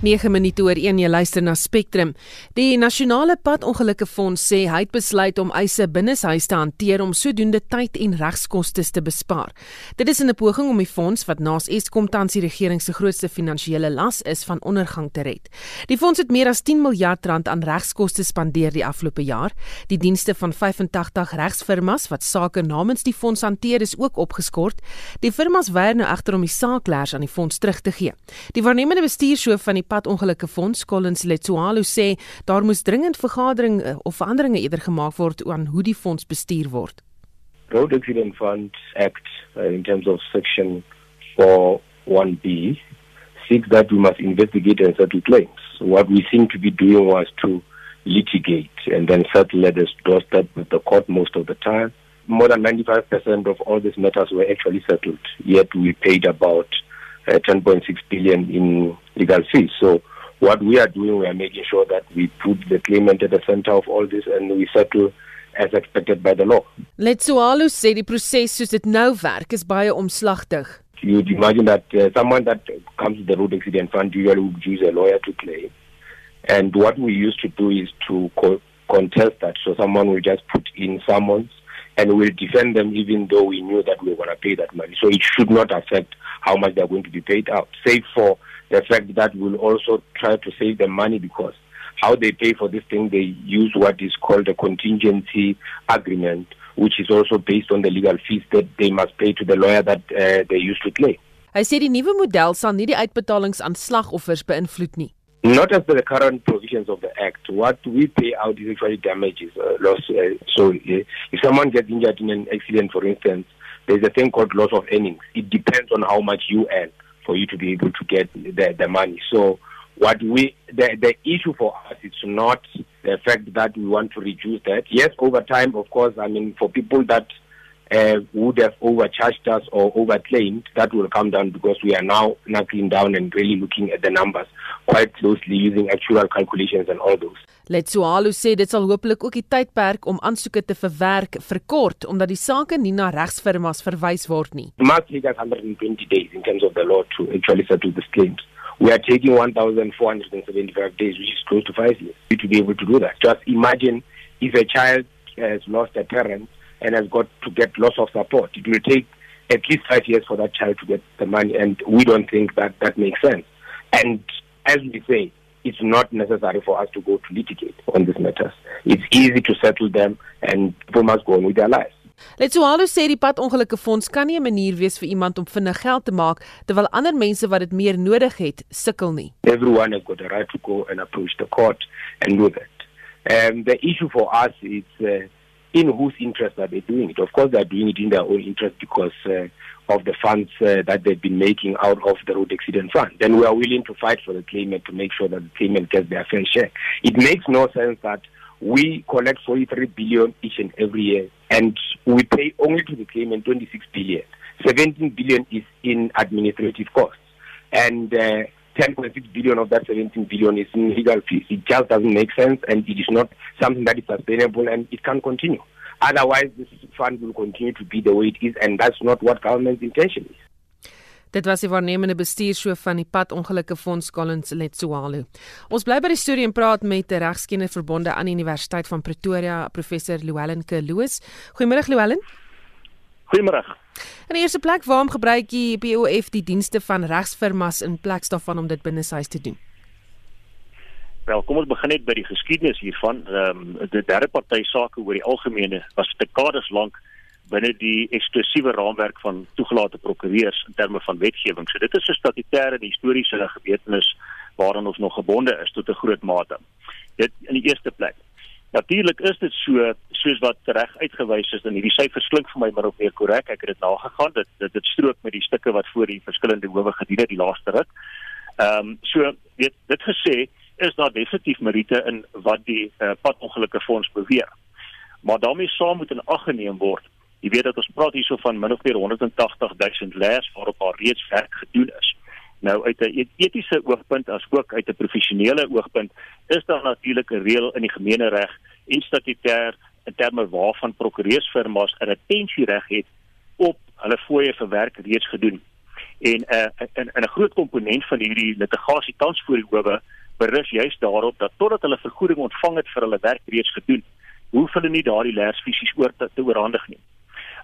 9 minute oor 1 jy luister na Spectrum. Die Nasionale Padongelukke Fonds sê hy het besluit om eise binne sy huis te hanteer om sodoende tyd en regskoste te bespaar. Dit is in 'n poging om die fonds wat naas Eskom tans die regering se grootste finansiële las is van ondergang te red. Die fonds het meer as 10 miljard rand aan regskoste spandeer die afgelope jaar. Die dienste van 85 regsfirmas wat sake namens die fonds hanteer is ook opgeskort. Die firmas weier nou egter om die saakleers aan die fonds terug te gee. Die waarnemende bestuurshoof van die padongelukke fonds Collins Letsoalo sê daar moes dringend vergadering eh, of veranderinge eerder gemaak word aan hoe die fonds bestuur word. Road Accident Fund Act uh, in terms of section 41B seeks that we must investigate and settle claims. What we seem to be doing was to litigate and then settle the doorstep with the court most of the time. More than 95% of all these matters were actually settled, yet we paid about uh, 10.6 billion in legal fees. So what we are doing, we are making sure that we put the claimant at the center of all this and we settle as expected by the law. Letsoalo sê die proses soos dit nou werk is baie omslagtig. You'd imagine that uh, someone that comes to the road accident fund usually would use a lawyer to claim. And what we used to do is to co- contest that. So someone will just put in summons and we'll defend them even though we knew that we were going to pay that money. So it should not affect how much they're going to be paid out, save for the fact that we'll also try to save them money because how they pay for this thing, they use what is called a contingency agreement, which is also based on the legal fees that they must pay to the lawyer that uh, they used to claim. Hy sê die nuwe model sal nie die uitbetalings aan slagoffers beïnvloed nie. Not as the current provisions of the Act. What we pay out is actually damages, uh, loss. Uh, so uh, if someone gets injured in an accident, for instance, there's a thing called loss of earnings. It depends on how much you earn for you to be able to get the, the money. So what we the, the issue for us is not the fact that we want to reduce that. Yes, over time, of course, I mean, for people that uh, would have overcharged us or overclaimed, that will come down because we are now knuckling down and really looking at the numbers quite closely using actual calculations and all those. Letsoalo sê dit sal hopelik ook die tydperk om aansoeke te verwerk verkort omdat die sake nie na regsfirmas verwys word nie. It must take us 120 days in terms of the law to actually settle these claims. We are taking 1,475 days, which is close to five years, to be able to do that. Just imagine if a child has lost a parent and has got to get loss of support. It will take at least five years for that child to get the money, and we don't think that that makes sense. And as we say, it's not necessary for us to go to litigate on these matters. It's easy to settle them, and people must go on with their lives. Letsoalo sê die padongelukke fonds kan nie 'n manier wees vir iemand om vinnig geld te maak terwyl ander mense wat dit meer nodig het, sukkel nie. Everyone has got a right to go and approach the court and do that. Um, the issue for us is uh, in whose interest are they doing it? Of course, they're doing it in their own interest because uh, of the funds uh, that they've been making out of the road accident fund. Then we are willing to fight for the claimant to make sure that the claimant gets their fair share. It makes no sense that we collect 43 billion each and every year and we pay only to the claimant 26 billion. 17 billion is in administrative costs. And uh, 10.6 billion of that 17 billion is in legal fees. It just doesn't make sense and it is not something that is sustainable and it can continue. Otherwise, this fund will continue to be the way it is and that's not what government's intention is. Dit was die waarnemende bestuurshoof van die Padongelukke Fonds Collins Letsoalo. Ons bly by die storie en praat met 'n regskenner verbonde aan die Universiteit van Pretoria, professor Llewellyn Kloos. Goeiemôre Llewellyn. Goeiemôre. In die eerste plek, waarom gebruik die POF die dienste van regsfirmas in plaas daarvan om dit binne huis te doen? Wel, kom ons begin net by die geskiedenis hiervan. Ehm um, die derde party sake oor die algemene was dekades lank binne die eksklusiewe raamwerk van toegelate prokureurs in terme van wetgewing. So dit is 'n statutêre en historiese gebeurtenis waaraan ons nog gebonde is tot 'n groot mate. Dit in die eerste plek. Natuurlik is dit so soos wat reg uitgewys is en hierdie syfers klink vir my maar of meer korrek. Ek het dit nagegaan. Dit dit dit strook met die stukke wat voor die verskillende howe gedien het die laaste ruk. Ehm um, so weet dit gesê is daar definitief meriete in wat die uh, padongelukke fonds beweer. Maar daarmee saam moet in ag geneem word Jy weet dat ons praat hierso van min of meer 180 000 leers waarop daar reeds werk gedoen is. Nou uit 'n etiese oogpunt as ook uit 'n professionele oogpunt is daar natuurlik 'n reël in die gemeenereg en statutêr in terme waarvan prokureursfirmas 'n retensiereg het op hulle fooie vir werk reeds gedoen. En 'n uh, 'n 'n groot komponent van hierdie litigasie tans voor die howe berus juist daarop dat totdat hulle vergoeding ontvang het vir hulle werk reeds gedoen, hoef hulle nie daardie lers fisies oor te, te oorhandig nie.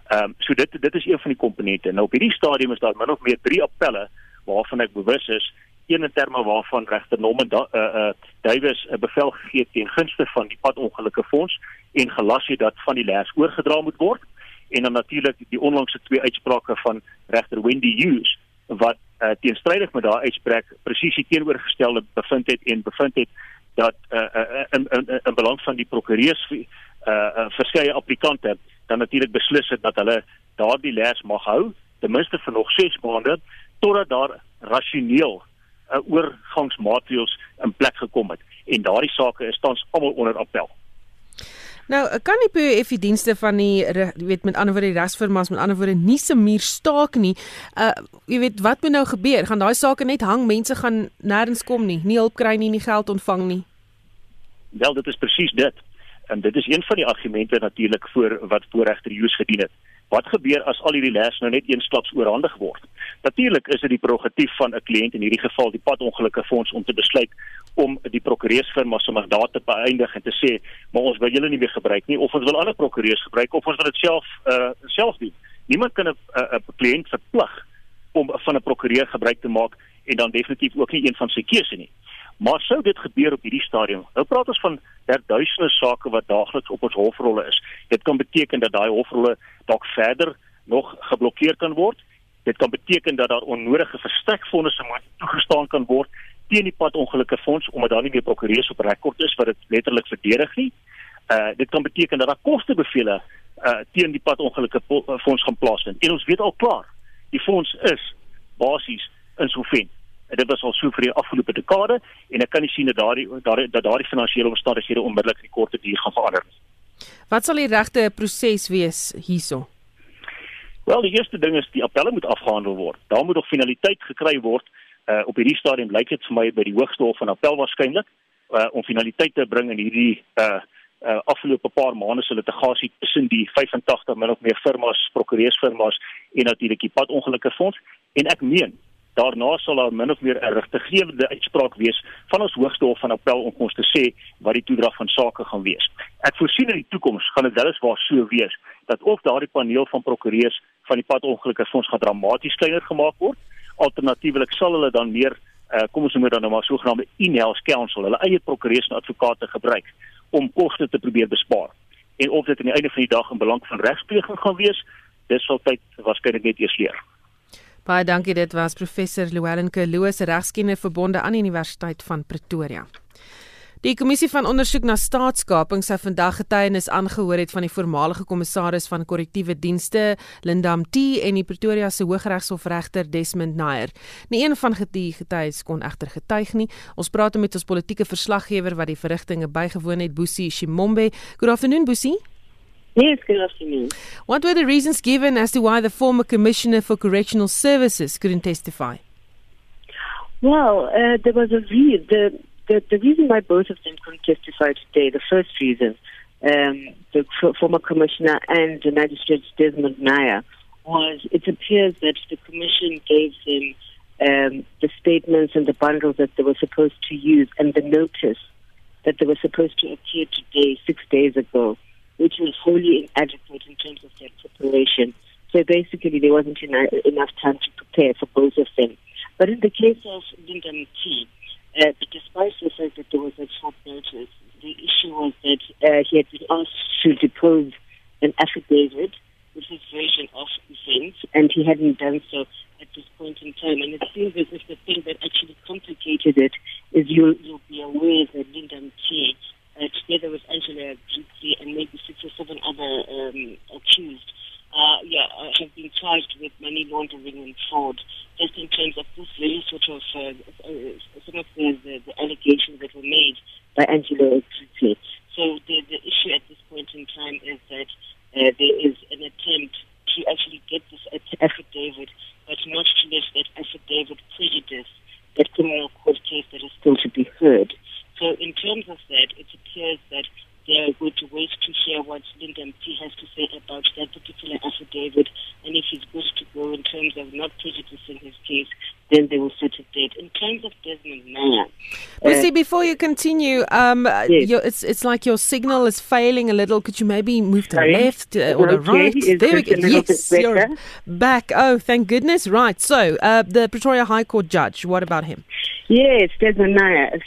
Ehm um, so dit dit is een van die komponente. Nou op hierdie stadium is daar min of meer 3 appelle waarvan ek bewus is een in terme waarvan regter Norman uh, uh, Davies 'n bevel gegee teen gunste van die padongelukke fonds en gelas het dat van die lers oorgedra moet word en dan natuurlik die onlangse twee uitsprake van regter Wendy Hughes wat uh, teenstrydig met daai uitspraak presies teenoorgestelde bevind het en bevind het dat uh, uh, in in in belang van die prokureurs uh, uh, verskeie applikante dan natuurlik beslis het dat hulle daardie lers mag hou ten minste vir nog 6 maande totdat daar rasioneel 'n uh, oorgangsmaatreëls in plek gekom het en daardie sake is tans almal onder appel. Nou, kan die POF dienste van die weet met ander woorde die regsfirmas met ander woorde nie se muur staak nie. Uh jy weet wat moet nou gebeur? Gaan daai sake net hang? Mense gaan nêrens kom nie, nie hulp kry nie, nie geld ontvang nie. Wel, dit is presies dit. En dit is een van die argumente natuurlik voor wat voorregter Joos gedien het. Wat gebeur as al hierdie les nou net eensklaps oorhandig word? Natuurlik is dit die prerogatief van 'n kliënt in hierdie geval die padongelukke fonds om te besluit om die prokureursfirma se mandaat te beëindig en te sê, maar ons wil julle nie meer gebruik nie of ons wil ander prokureurs gebruik of ons wil dit self uh self doen. Niemand kan 'n 'n kliënt verplig om van 'n prokureur gebruik te maak en dan definitief ook nie een van sy keuse nie. Maar sou dit gebeur op hierdie stadium? Nou praat ons van derduisende sake wat daagliks op ons hofrolle is. Dit kan beteken dat daai hofrolle dalk verder nog geblokkeer kan word. Dit kan beteken dat daar onnodige verstrekfondse moet toegestaan kan word teen die padongelukke fonds omdat daar nie meer prokureurs op rekord is wat dit letterlik verdedig nie. Uh dit kan beteken dat daar kostebevele uh teen die padongelukke fonds gaan plaasvind. En ons weet al klaar, die fonds is basies insolvent. Dit was al so vir die afgelope dekade en ek kan nie sien dat daardie daardie dat daardie finansiële omstandighede onmiddellik in die korte duur gaan verander nie. Wat sal die regte proses wees hierso? Wel, die eerste ding is die appelle moet afgehandel word. Daar moet nog finaliteit gekry word. Uh op hierdie stadium lyk dit vir my by die hoogste hof van appel waarskynlik uh om finaliteit te bring in hierdie uh uh afgelope paar maande se litigasie tussen die 85 min of meer firmas, prokureursfirmas en natuurlik die padongelukke fonds en ek meen Daarna sal daar min of meer 'n rigtinggewende uitspraak wees van ons hoogste hof van appel om ons te sê wat die toedrag van sake gaan wees. Ek voorsien in die toekoms gaan dit weliswaar so wees dat of daardie paneel van prokureurs van die padongelukke fonds gaan dramaties kleiner gemaak word, alternatiefelik sal hulle dan meer uh, kom ons noem dit dan nou maar sogenaamde in-house counsel, hulle eie prokureurs en advokate gebruik om koste te probeer bespaar. En of dit aan die einde van die dag in belang van regspleging gaan wees, dis sal tyd waarskynlik net eers leer. Baie dankie dit was professor Llewellyn Kerloos regskenner verbonde aan Universiteit van Pretoria. Die kommissie van ondersoek na staatskaping sou vandag getuienis aangehoor het van die voormalige kommissaris van korrektiewe dienste Linda Mti en die Pretoria se Hooggeregshofregter Desmond Nair. Nie een van die getuies kon egter getuig nie. Ons praat met ons politieke verslaggewer wat die verrigtinge bygewoon het, Boesie Shimombe. Good afternoon Boesie. Yes, good afternoon. What were the reasons given as to why the former Commissioner for Correctional Services couldn't testify? Well, uh, there was a re- the, the the reason why both of them couldn't testify today. The first reason, um, the former commissioner and the magistrate Desmond Naya, was it appears that the commission gave them um, the statements and the bundles that they were supposed to use and the notice that they were supposed to appear today six days ago which was wholly inadequate in terms of their preparation. So basically, there wasn't enough, time to prepare for both of them. But in the case of Linda T, uh, despite the fact that there was a short notice, the issue was that uh, he had been asked to depose an affidavit with his version of events, and he hadn't done so at this point in time. And it seems as if the thing that actually complicated it is you'll, you'll be aware that Linda T uh, together with Angela Dupree and maybe six or seven other um, accused, uh, yeah, uh, have been charged with money laundering and fraud. Just in terms of this very sort of uh, uh, some of the, the, the allegations that were made by Angela Dupree. So the, the issue at this point in time is that uh, there is an attempt to actually get this affidavit, but not to let that affidavit prejudice that criminal court case that is still to be heard. So in terms of that, it appears that they are going to wait to hear what Linda MP has to say about that particular affidavit and if he's good to go in terms of not prejudicing in his case, then they will set a date. In terms of Desmond Meyer, Lucy, uh, before you continue, um, yes. it's it's like your signal is failing a little. Could you maybe move to the left uh, or the right? There we go. Yes, you're back. Oh, thank goodness. Right. So, uh, the Pretoria High Court judge. What about him? Yes, Desmond.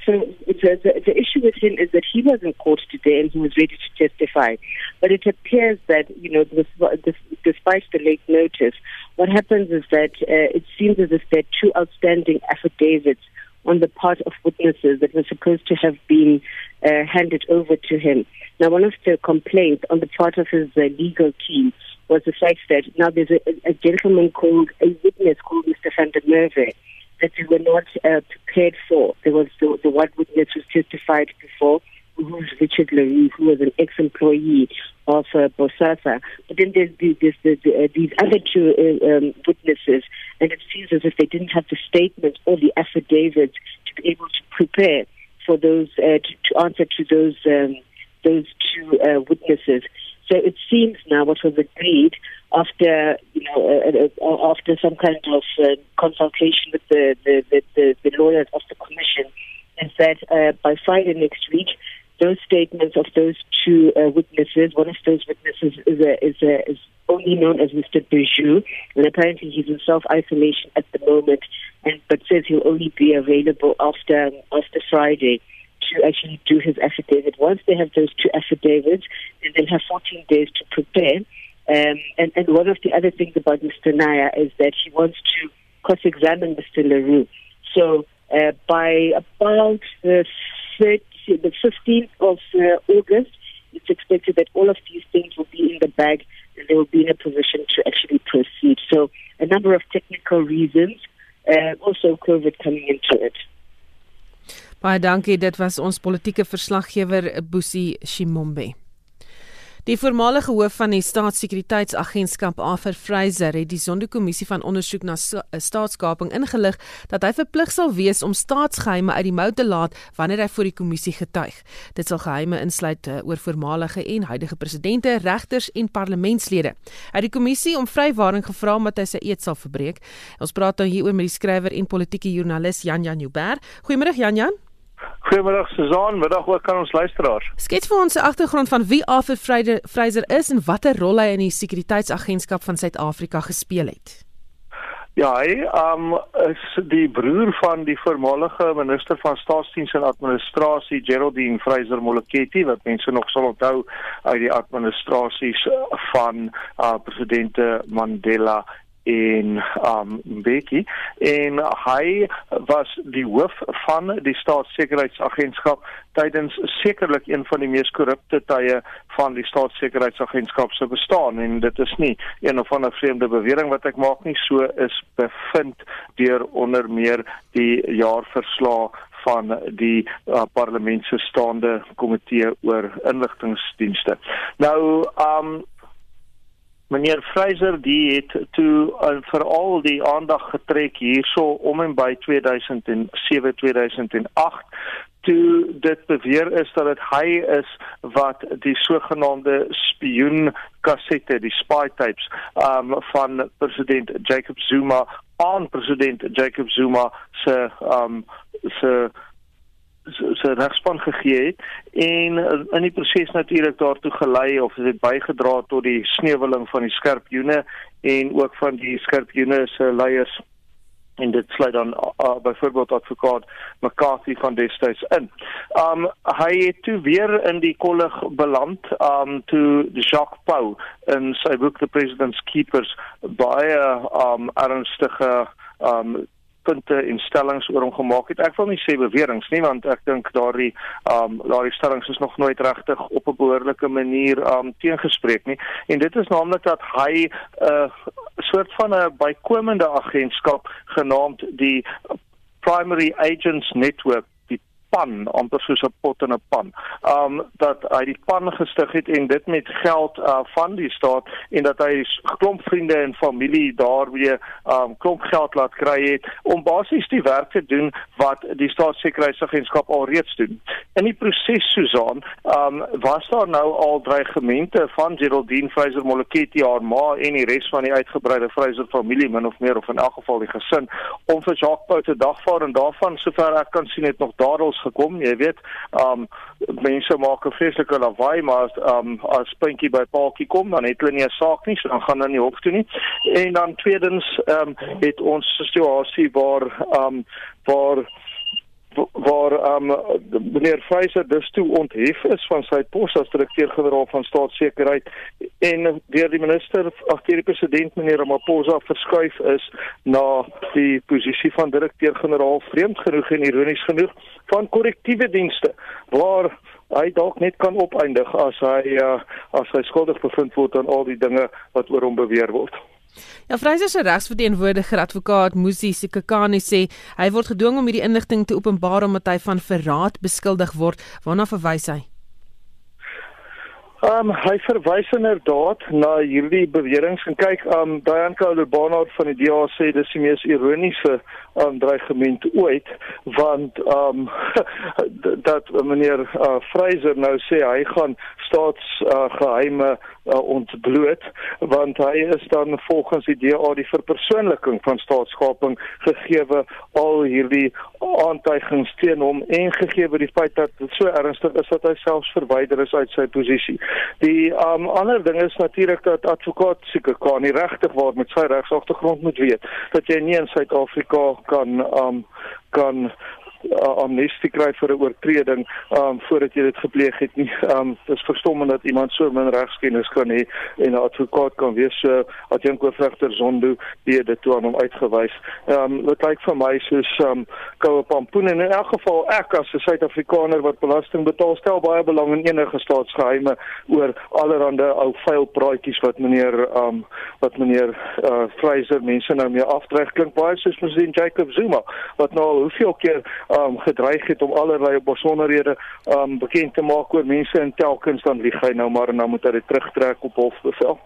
So the, the, the issue with him is that he was in court today and he was ready to testify. But it appears that, you know, despite the late notice, what happens is that uh, it seems as if there are two outstanding affidavits on the part of witnesses that were supposed to have been uh, handed over to him. Now, one of the complaints on the part of his uh, legal team was the fact that now there's a, a gentleman called, a witness called Mr. Van der Merwe, that they were not uh, prepared for. There was the, the one witness who testified before, who was Richard Leroux, who was an ex-employee of uh, Bosasa. But then there's, there's, there's uh, these other two uh, um, witnesses, and it seems as if they didn't have the statement or the affidavits to be able to prepare for those uh, to, to answer to those um, those two uh, witnesses. So it seems now what was agreed after you know uh, uh, uh, after some kind of uh, consultation with the the, the, the, the lawyers of the commission is that by Friday next week those statements of those two uh, witnesses, one of those witnesses is a, is, a, is only known as Mr. Bijou, and apparently he's in self isolation at the moment, and but says he'll only be available after after Friday to actually do his affidavit. Once they have those two affidavits, then they'll have 14 days to prepare. Um, and, and one of the other things about Mr. Naya is that he wants to cross-examine Mr. LaRue. So uh, by about the, 30, the 15th of uh, August, it's expected that all of these things will be in the bag and they will be in a position to actually proceed. So a number of technical reasons, uh, also COVID coming into it. Baie dankie, dit was ons politieke verslaggewer Boesie Shimombe. Die voormalige hoof van die Staatssekuriteitsagentskap, Arthur Fraser, het die Sonderkommissie van ondersoek na eh, staatskaping ingelig dat hy verplig sal wees om staatsgeheime uit die mou te laat wanneer hy voor die kommissie getuig. Dit sal geheime insluit eh, oor voormalige en huidige presidente, regters en parlementslede. Hy het die kommissie om vrywaring gevra omdat hy sy eed sal verbreek. Ons praat dan hieroor met die skrywer en politieke joernalis Jan Jan Joubert. Goeiemôre Jan Jan. Goeiemôre Suzan, middag ook aan ons luisteraars. Skets vir ons 'n agtergrond van wie Arthur Fraser is en watter rol hy in die sekuriteitsagentskap van Suid-Afrika gespeel het. Ja, hy um is die broer van die voormalige minister van staatsdiens en administrasie Geraldine Fraser Moleketi wat mense nog sal onthou uit die administrasies van uh, presidente Mandela en um Mbeki en hy was die hoof van die staatssekuriteitsagentskap tydens sekerlik een van die mees korrupte tye van die staatssekuriteitsagentskap se bestaan. En dit is nie een of ander vreemde bewering wat ek maak nie. So is bevind deur onder meer die jaarverslag van die uh, parlement se staande komitee oor inligtingdienste. Nou um Meneer Fraser die het toe uh, veral die aandag getrek hierso om en by 2007 2008 toe dit beweer is dat dit hy is wat die sogenaamde spioen kassette die spy tapes um, van president Jacob Zuma aan president Jacob Zuma se um, se se regspan gegee het en uh, in die proses natuurlik daartoe gelei of dit bygedra tot die sneuweling van die skerpioene en ook van die skerpioene se leiers en dit sluit dan uh, byvoorbeeld advokaat McCarthy van destyds in. Um hy het toe weer in die kollig beland um toe Jacques Pau in sy boek The President's Keepers baie um ernstige um punte en stellings oor hom gemaak het. Ek wil nie sê beweringe nie want ek dink daardie um daardie stellings is nog nooit regtig op 'n behoorlike manier um teengespreek nie. En dit is naamlik dat hy 'n uh, soort van 'n bykomende agentskap genaamd die Primary Agents Network pan, amper soos 'n pot in 'n pan. Um dat hy die pan gestig het en dit met geld uh van die staat en dat hy klomp vriende en familie daar weer um klomp geld laat kry het om basies die werk te doen wat die staatssekuriteitsagentskap alreeds doen. In die proses Susan, um was daar nou al dreigemente van Geraldine Fraser Moleketi haar ma en die res van die uitgebreide Fraser familie min of meer of in elk geval die gesin om vir Jacques Pau te dagvaar en daarvan sover ek kan sien het nog gekom, jy weet, um mense maak 'n vreeslike lawaai maar as um as puntjie by paaltjie kom dan het hulle nie 'n saak nie, so dan gaan hulle nie hof toe nie. En dan tweedens um het ons situasie waar um waar waar um meneer Fraser dus toe onthef is van sy pos as direkteur-generaal van staatssekerheid en deur die minister agter die president meneer Ramaphosa verskuif is na die posisie van direkteur-generaal vreemd genoeg en ironies genoeg van korrektiewe dienste waar hy dalk net kan opeindig as hy uh, as hy skuldig bevind word aan al die dinge wat oor hom beweer word. Ja, Fraser se regsverteenwoordiger advokaat Musi Sikakani sê hy word gedwing om hierdie inligting te openbaar omdat hy van verraad beskuldig word. Waarna verwys hy? Ehm um, hy verwys inderdaad na hierdie beweringe en kyk ehm um, Diane Cole Barnard van die DA sê dis die mees ironiese ehm um, dreigement ooit want ehm um, dat meneer uh, Fraser nou sê hy gaan staatsgeheime uh, uh, ontbloot want hy is dan volgens die DA die verpersoonliking van staatskaping gegeewe al hierdie aantuigings teen hom en gegeewe die feit dat dit so ernstig is dat hy selfs verwyder is uit sy posisie. Die um, ander ding is natuurlik dat advokaat seker kan nie regtig word met sy regsagtergrond moet weet dat jy nie in Suid-Afrika kan um, kan uh, amnestie kry vir 'n oortreding um voordat jy dit gepleeg het nie. Um dis verstommend dat iemand so min regskennis kan hê en 'n advokaat kan wees so as jy 'n koopregter Zondo die dit toe aan hom uitgewys. Um dit lyk vir my soos um koue pampoen en in elk geval ek as 'n Suid-Afrikaner wat belasting betaal stel baie belang in enige staatsgeheime oor allerlei ou vuil praatjies wat meneer um wat meneer uh Fraser mense nou mee afdreig klink baie soos president Jacob Zuma wat nou al hoeveel keer um gedreig het om allerlei besonderhede um bekend te maak oor mense en telkens dan lieg hy nou maar en dan moet hy dit terugtrek op hofbevel.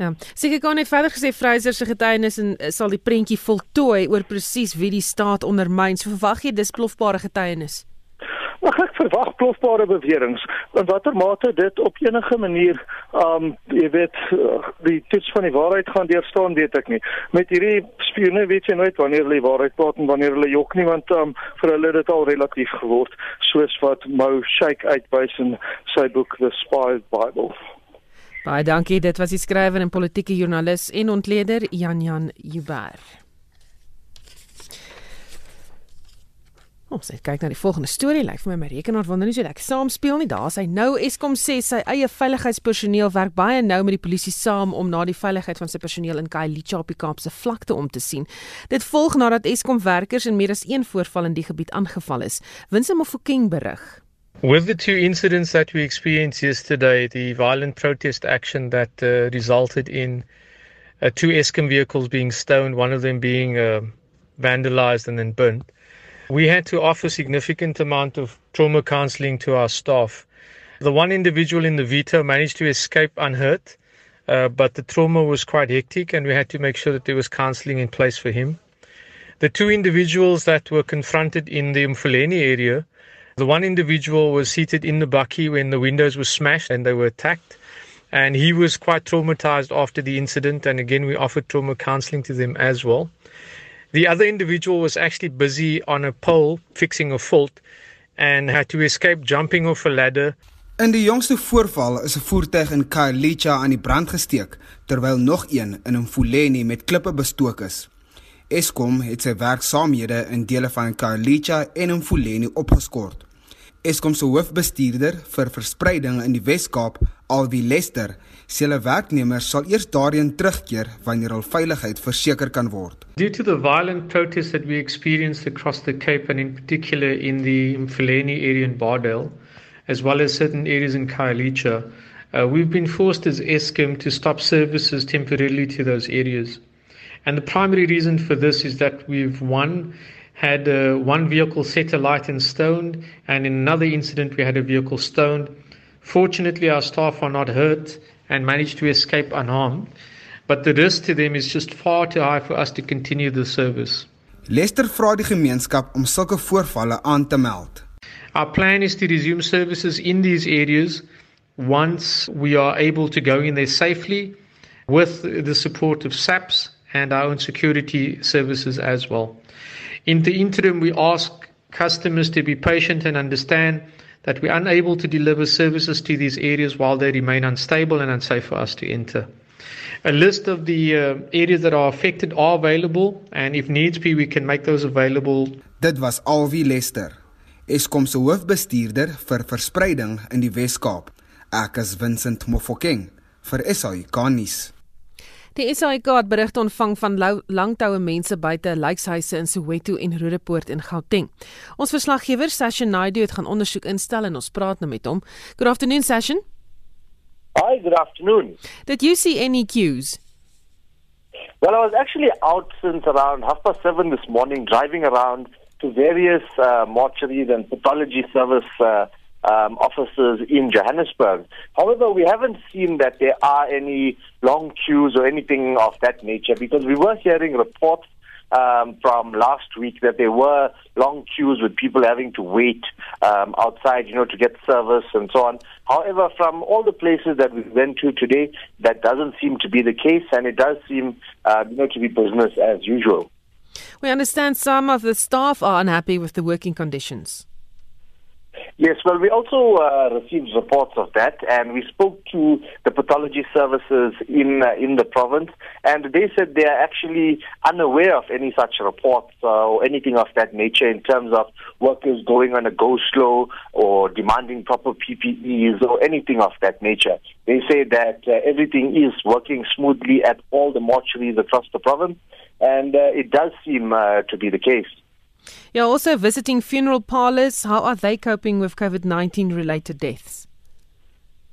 Ja, seker kan hy verder gesê Fraser se getuienis en eh, sal die prentjie voltooi oor presies wie die staat ondermyn. So verwag jy dis plofbare getuienis? Verwag plofbare beweringe in watter mate dit op enige manier um jy weet die toets van die waarheid gaan deurstaan weet ek nie. Met hierdie spione weet jy nooit wanneer hulle die waarheid praat en wanneer hulle jok nie want um vir hulle dit al relatief geword soos wat Mo Sheikh uitwys in sy boek The Spy Bible. Baie dankie, dit was die skrywer en politieke joernalis en ontleder Jan Jan Jubber. Ons oh, kyk na die volgende storie. Lyk vir my my rekenaar wonder nie so lekker saam speel nie. Daar sy nou Eskom sê sy eie veiligheidspersoneel werk baie nou met die polisie saam om na die veiligheid van sy personeel in Khayelitsha op die Kaapse vlakte om te sien. Dit volg nadat Eskom werkers in meer as een voorval in die gebied aangeval is. Winsem Mofokeng berig. With the two incidents that we experienced yesterday, the violent protest action that uh, resulted in uh, two Eskom vehicles being stoned, one of them being uh, vandalized and then burnt. We had to offer significant amount of trauma counseling to our staff. The one individual in the Vito managed to escape unhurt, uh, but the trauma was quite hectic, and we had to make sure that there was counseling in place for him. The two individuals that were confronted in the Umfuleni area, the one individual was seated in the bucky when the windows were smashed and they were attacked. And he was quite traumatized after the incident. And again, we offered trauma counseling to them as well. The other individual was actually busy on a pole fixing a fault and had to escape jumping off a ladder. In die jongste voorval is 'n voertuig in Khayelitsha aan die brand gesteek terwyl nog een in Mfuleni met klippe bestook is. Eskom het sy werksaamhede in dele van Khayelitsha en Mfuleni opgeskort. Eskom se hoofbestuurder vir verspreiding in die Wes-Kaap, Alwie Lester, sê hulle werknemers sal eers daarheen terugkeer wanneer hul veiligheid verseker kan word. Due to the violent protests that we experienced across the Cape and in particular in the Mfuleni area in Bardale, as well as certain areas in Khayelitsha, uh, we've been forced as Eskom to stop services temporarily to those areas. And the primary reason for this is that we've one had uh, one vehicle set alight and stoned, and in another incident, we had a vehicle stoned. Fortunately, our staff are not hurt and managed to escape unharmed, but the risk to them is just far too high for us to continue the service. Lester vra die gemeenskap om sulke voorvalle aan te meld. Our plan is to resume services in these areas once we are able to go in there safely with the support of SAPS and our own security services as well. In the interim, we ask customers to be patient and understand that we're unable to deliver services to these areas while they remain unstable and unsafe for us to enter. A list of the uh, areas that are affected are available, and if needs be, we can make those available. Dit was Alwie Lester, Eskom se hoofbestuurder vir verspreiding in die Wes-Kaap. Ek is Vincent Mofokeng vir SAI Garnis. Die SAIK het berigte ontvang van langtoue mense buite lykshuise in Soweto en Rodepoort in Gauteng. Ons verslaggewer Sashin Naidu het gaan ondersoek instel en ons praat nou met hom. Good afternoon Sashin. Hi, good afternoon. Did you see any cues? Well, I was actually out since around half past seven this morning, driving around to various uh, mortuaries and pathology service uh, um, offices in Johannesburg. However, we haven't seen that there are any long queues or anything of that nature because we were hearing reports um, from last week that there were long queues with people having to wait um, outside, you know, to get service and so on. However, from all the places that we went to today, that doesn't seem to be the case, and it does seem, uh, you know, to be business as usual. We understand some of the staff are unhappy with the working conditions. Yes, well, we also uh, received reports of that, and we spoke to the pathology services in uh, in the province, and they said they are actually unaware of any such reports uh, or anything of that nature in terms of workers going on a go slow or demanding proper PPEs or anything of that nature. They say that uh, everything is working smoothly at all the mortuaries across the province, and uh, it does seem uh, to be the case. You're also visiting funeral parlors. How are they coping with COVID 19 related deaths?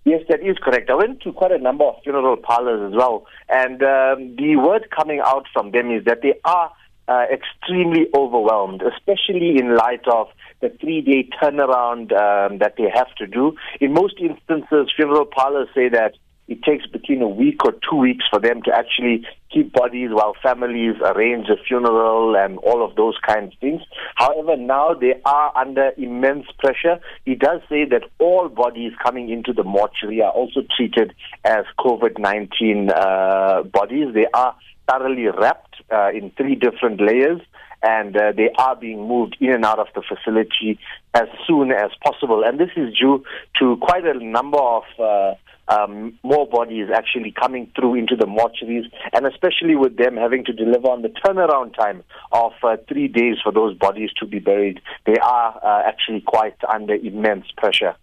Yes, that is correct. I went to quite a number of funeral parlors as well, and um, the word coming out from them is that they are uh, extremely overwhelmed, especially in light of the three day turnaround um, that they have to do. In most instances, funeral parlors say that it takes between a week or two weeks for them to actually keep bodies while families arrange a funeral and all of those kinds of things. However, now they are under immense pressure. He does say that all bodies coming into the mortuary are also treated as COVID 19 uh, bodies. They are thoroughly wrapped uh, in three different layers and uh, they are being moved in and out of the facility as soon as possible. And this is due to quite a number of uh, um, more bodies actually coming through into the mortuaries, and especially with them having to deliver on the turnaround time of uh, three days for those bodies to be buried, they are uh, actually quite under immense pressure.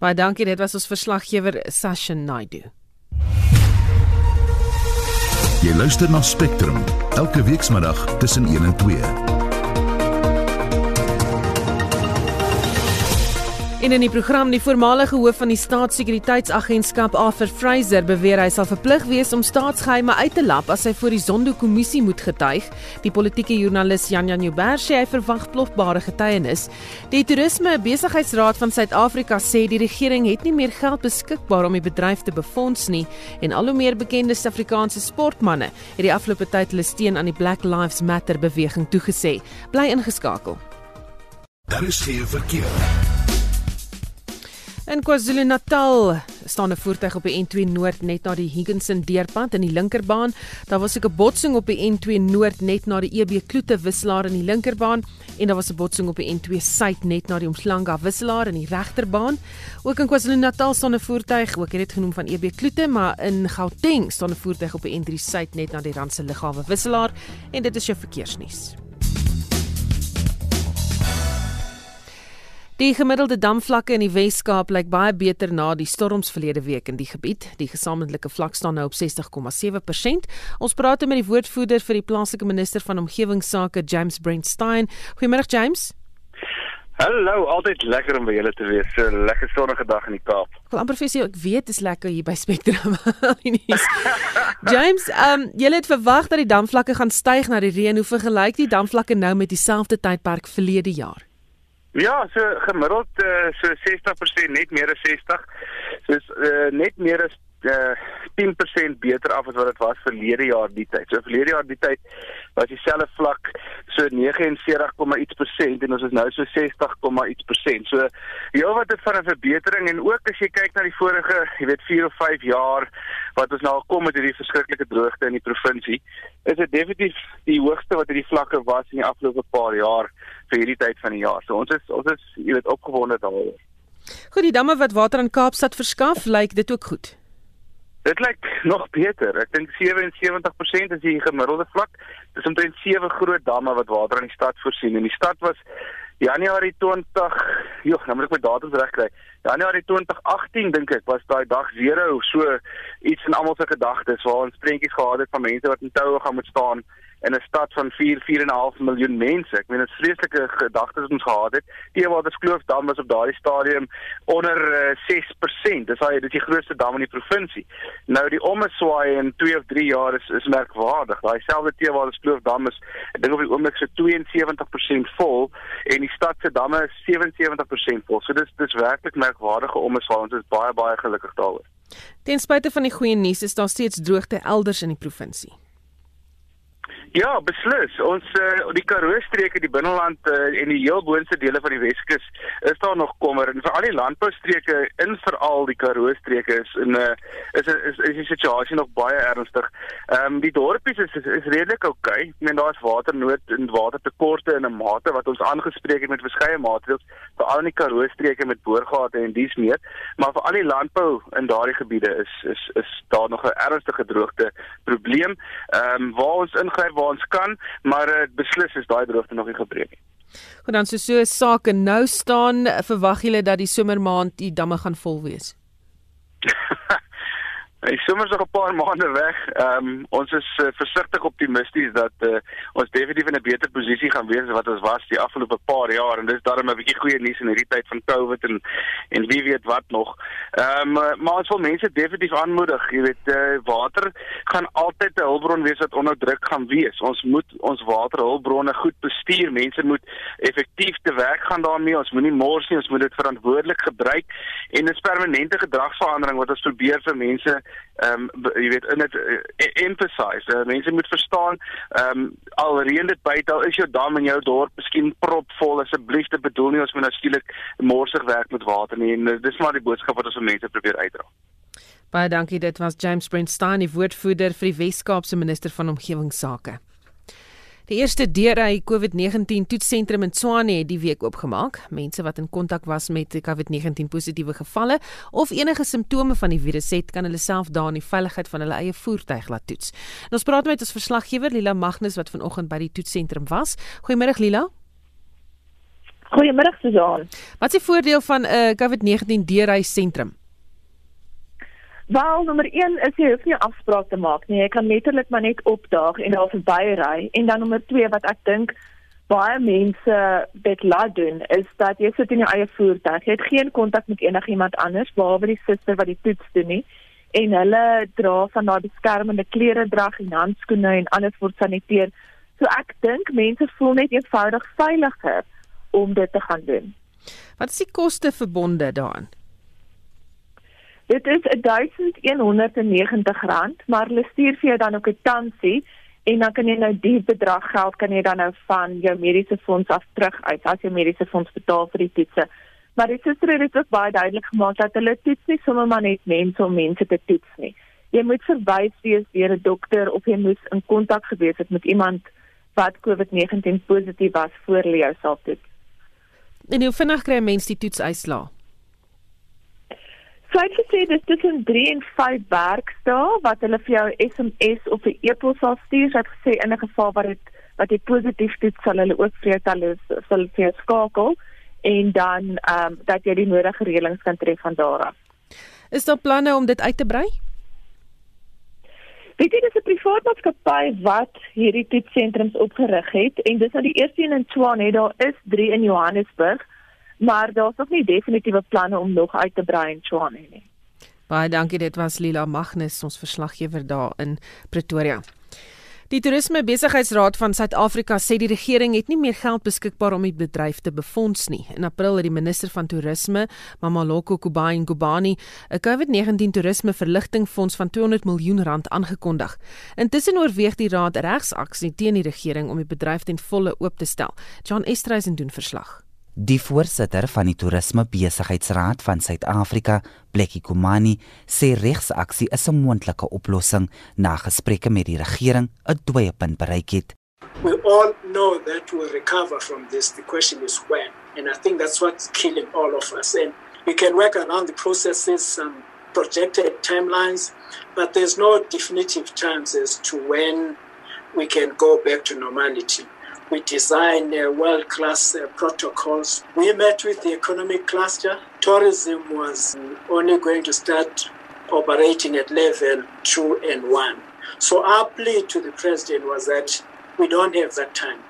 Baie dankie, dit was ons verslaggewer Sasha Naidu. Jy luister na Spectrum elke weekmiddag tussen 1 en 2. En in die program die voormalige hoof van die staatssekuriteitsagentskap Arthur Fraser beweer hy sal verplig wees om staatsgeheime uit te lap as hy voor die Zondo-kommissie moet getuig. Die politieke joernalis Jan Jan Jubber sê hy verwag plofbare getuienis. Die Toerisme Besigheidsraad van Suid-Afrika sê die regering het nie meer geld beskikbaar om die bedryf te befonds nie en al hoe meer bekende Suid-Afrikaanse sportmense het die afgelope tyd hulle steun aan die Black Lives Matter beweging toegesê. Bly ingeskakel. Daar is geen verkeer. In KwaZulu-Natal staan 'n voertuig op die N2 Noord net na die Higginson deurpad in die linkerbaan. Daar was ook 'n botsing op die N2 Noord net na die EB Kloete wisselaar in die linkerbaan en daar was 'n botsing op die N2 Suid net na die Omslanga wisselaar in die regterbaan. Ook in KwaZulu-Natal staan 'n voertuig, ook het dit genoem van EB Kloete, maar in Gauteng staan 'n voertuig op die N3 Suid net na die Randse lughawe wisselaar en dit is jou verkeersnuus. Die gemiddelde damvlakke in die Wes-Kaap lyk baie beter na die storms verlede week in die gebied. Die gesamentlike vlak staan nou op 60,7%. Ons praat met die woordvoerder vir die plaaslike minister van omgewingsake, James Brent Stein. Goeiemôre James. Hallo, altyd lekker om by julle te wees. So lekker sonnige dag in die Kaap. Wel, professor, ek weet dit is lekker hier by Spectrum. James, ehm um, julle het verwag dat die damvlakke gaan styg na die reën. Hoe vergelyk die damvlakke nou met dieselfde tydperk verlede jaar? Ja, so gemiddeld uh, so 60% net meer as 60. So uh, net meer as uh, 10% beter af as wat dit was verlede jaar die tyd. So verlede jaar die tyd was dieselfde vlak so 79, iets persent en ons is nou so 60, iets persent. So heel wat het van 'n verbetering en ook as jy kyk na die vorige, jy weet 4 of 5 jaar wat ons nou al kom met hierdie verskriklike droogte in die provinsie, is dit definitief die hoogste wat hierdie vlakke was in die afgelope paar jaar vir hierdie tyd van die jaar. So ons is ons is jy weet opgewonde daaroor. Goed, die damme wat water aan Kaapstad verskaf, lyk dit ook goed. Dit lyk nog beter. Ek dink 77% is die gemiddelde vlak. Dis omtrent sewe groot damme wat water aan die stad voorsien. En die stad was Januarie 20, joh, nou moet ek my datums regkry. Januarie 2018 dink ek was daai dag 0 so iets in almal se gedagtes waar ons prentjies gehad het van mense wat in toue gaan moet staan in 'n stad van 4 4.5 miljoen mense. Ek meen dit vreeslike gedagtes wat ons gehad het. Teewaters dam was op daardie stadium onder uh, 6%. Dis hy dis die grootste dam in die provinsie. Nou die omeswaai in 2 of 3 jaar is is merkwaardig. Daai selfde Teewaters dam is ek dink op die oomblik so 72% vol en die stad se damme is 77% vol. So dis dis werklik merkwaardige omeswaai. Ons is baie baie gelukkig daaroor. Ten spyte van die goeie nuus is daar steeds droogte elders in die provinsie. Ja, beslis. Ons uh, die Karoo streke, die binneland uh, en die heel boonste dele van die Weskus is daar nog kommer en vir al die landboustreke in veral die Karoo streke is in 'n uh, is, is is is die situasie nog baie ernstig. Ehm um, die dorpies is is, is redelik oukei. Okay. Ek meen daar's waternood en watertekorte in 'n mate wat ons aangespreek het met verskeie maatreëls vir al die Karoo streke met boorgate en dies meer, maar vir al die landbou in daardie gebiede is is is daar nog 'n ernstige droogte probleem. Ehm um, waar ons ingryp waar ons kan, maar dit uh, beslis is daai droogte nog nie gebreek nie. Goed dan so so sake nou staan, verwag julle dat die somermaand die damme gaan vol wees? Hy sommer nog 'n paar maande weg. Ehm um, ons is uh, versigtig optimisties dat uh, ons definitief in 'n beter posisie gaan wees as wat ons was die afgelope paar jaar en dis daarom 'n bietjie goeie nuus in hierdie tyd van COVID en en wie weet wat nog. Ehm um, maar ons wil mense definitief aanmoedig, jy weet, uh, water gaan altyd 'n hulpbron wees wat onder druk gaan wees. Ons moet ons waterhulpbronne goed bestuur. Mense moet effektief te werk gaan daarmee. Ons moenie mors nie, ons moet dit verantwoordelik gebruik en 'n permanente gedragsverandering wat ons probeer vir mense ehm um, jy weet in dit uh, emphasize uh, mense moet verstaan ehm um, al reën dit buite al is jou dam in jou dorp miskien propvol asseblief te bedoel nie ons moet nou skielik morsig werk met water nie en uh, dis maar die boodskap wat ons aan mense probeer uitdra. Baie dankie dit was James Brentstein die woordvoerder vir die Wes-Kaapse minister van omgewingsake Die eerste DRI COVID-19 toetsentrum in Tshwane het die week oopgemaak. Mense wat in kontak was met COVID-19 positiewe gevalle of enige simptome van die virus het, kan hulle self daar in die veiligheid van hulle eie voertuig laat toets. En ons praat met ons verslaggewer Lila Magnus wat vanoggend by die toetsentrum was. Goeiemôre Lila. Goeiemôre Susan. Wat is die voordeel van 'n uh, COVID-19 DRI sentrum? Wel, nommer 1 is jy hoef nie afspraak te maak nie. Jy kan letterlik maar net opdaag en daar verbyry. En dan nommer 2 wat ek dink baie mense dit laat doen is dat jy sit in jou eie voertuig. Jy het geen kontak met enigiemand anders behalwe die suster wat die toets doen nie. En hulle dra van daai beskermende klere drag en handskoene en alles word saniteer. So ek dink mense voel net eenvoudig veiliger om dit te gaan doen. Wat is die koste verbonde daaraan? Dit is R1190, maar hulle stuur vir jou dan ook 'n tansie en dan kan jy nou die bedrag geld kan jy dan nou van jou mediese fonds af terug uit as jy mediese fonds betaal vir die toetse. Maar dit is regtig ook baie duidelik gemaak dat hulle toets nie sommer maar net mense om mense te toets nie. Jy moet verwys wees deur 'n dokter of jy moet in kontak gewees het met iemand wat COVID-19 positief was voor jy jouself toets. En hoe vinnig kry 'n mens die toetsuitslae? Sy het gesê dis tussen 3 en 5 werkdae wat hulle vir jou SMS of 'n e-pos sal stuur. Sy het gesê in 'n geval wat dit wat jy positief toets sal hulle ook vir jou talle sal vir jou skakel en dan ehm um, dat jy die nodige reëlings kan tref van daar af. Is daar planne om dit uit te brei? Weet jy dis 'n privaat maatskappy wat hierdie toetssentrums opgerig het en dis nou die eerste een in Tshwane, daar is 3 in Johannesburg maar daar's nog nie definitiewe planne om nog uit te brei in Tshwane nie. Baie dankie, dit was Lila Magnus, ons verslaggewer daar in Pretoria. Die Toerisme Besigheidsraad van Suid-Afrika sê die regering het nie meer geld beskikbaar om die bedryf te befonds nie. In April het die minister van Toerisme, Mamaloko Kubayi Ngubani, 'n COVID-19 toerisme verligting fonds van 200 miljoen rand aangekondig. Intussen oorweeg die raad regsaksie teen die regering om die bedryf ten volle oop te stel. John Estreisen doen verslag. Die voorsitter van die Toerisme Besigheidsraad van Suid-Afrika, Blekkie Komani, sê regsaksie is 'n moontlike oplossing na gesprekke met die regering 'n dooiepunt bereik het. We all know that we'll recover from this. The question is when. And I think that's what's killing all of us. And we can work around the processes, some projected timelines, but there's no definitive as to when we can go back to normality. We design uh, world-class uh, protocols. We met with the economic cluster. Tourism was only going to start operating at level two and one. So our plea to the president was that we don't have that time.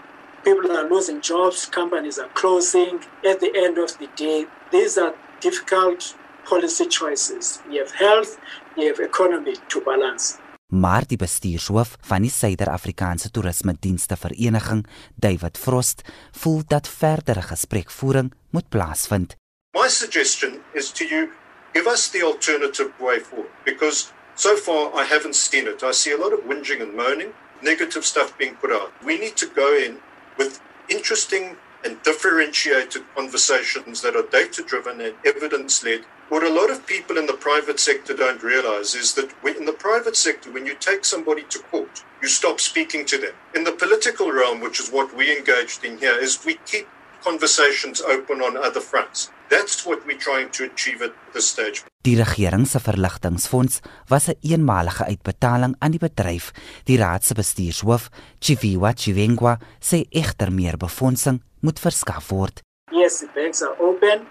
People are losing jobs, companies are closing. At the end of the day, these are difficult policy choices. You have health, you have economy to balance. Maar die bestuurshoof van die Suider-Afrikaanse Toerisme Dienste Vereniging, David Frost, voel dat verdere gesprekvoering moet plaasvind. My suggestion is to you give us the alternative way forward because so far I haven't seen it. I see a lot of whinging and moaning, negative stuff being put out. We need to go in with interesting and differentiated conversations that are data driven and evidence led. What a lot of people in the private sector don't realize is that when, in the private sector, when you take somebody to court, you stop speaking to them. In the political realm, which is what we engaged in here, is we keep conversations open on other fronts. That's what we're trying to achieve at this stage. Die regering se verligtingfonds was 'n een eenmalige uitbetaling aan die bedryf. Die raad se bestuurshoof, Chiviwa Chivengwa, sê egter meer befondsing moet verskaf word. Yes, the banks are open,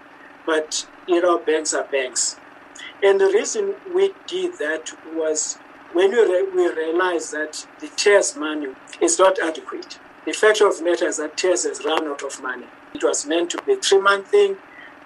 but you know banks are banks. And the reason we did that was when we, re we realized that the TERS money is not adequate. The fact of matter is that TERS has run out of money. It was meant to be a three-month thing.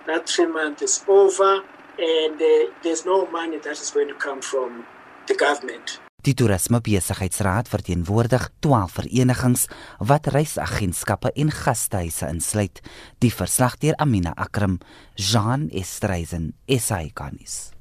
That three month is over, and uh, there's no money that is going to come from the government. Die Toerisme Besigheidsraad verteenwoordig 12 verenigings wat reisagentskappe en gastehuise insluit. Die verslag deur Amina Akram, Jean Estreisen, SAICanis.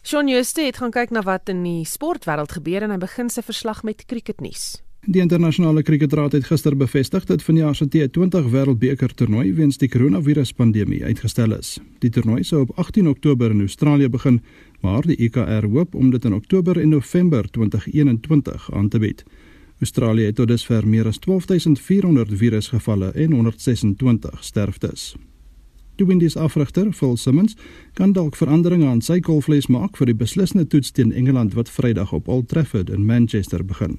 Shaun Jooste het gaan kyk na wat in die sportwêreld gebeur en hy begin sy verslag met cricketnuus. Die internasionale kriketraad het gister bevestig dat vanjaar se T20 Wêreldbeker toernooi weens die koronaviruspandemie uitgestel is. Die toernooi sou op 18 Oktober in Australië begin, maar die IKR e hoop om dit in Oktober en November 2021 aan te bied. Australië het tot dusver meer as 12400 virusgevalle en 126 sterftes. Die Windies afrigter, Phil Simmons, kan dalk veranderinge aan sy kolvlees maak vir die beslissende toets teen Engeland wat Vrydag op Old Trafford in Manchester begin.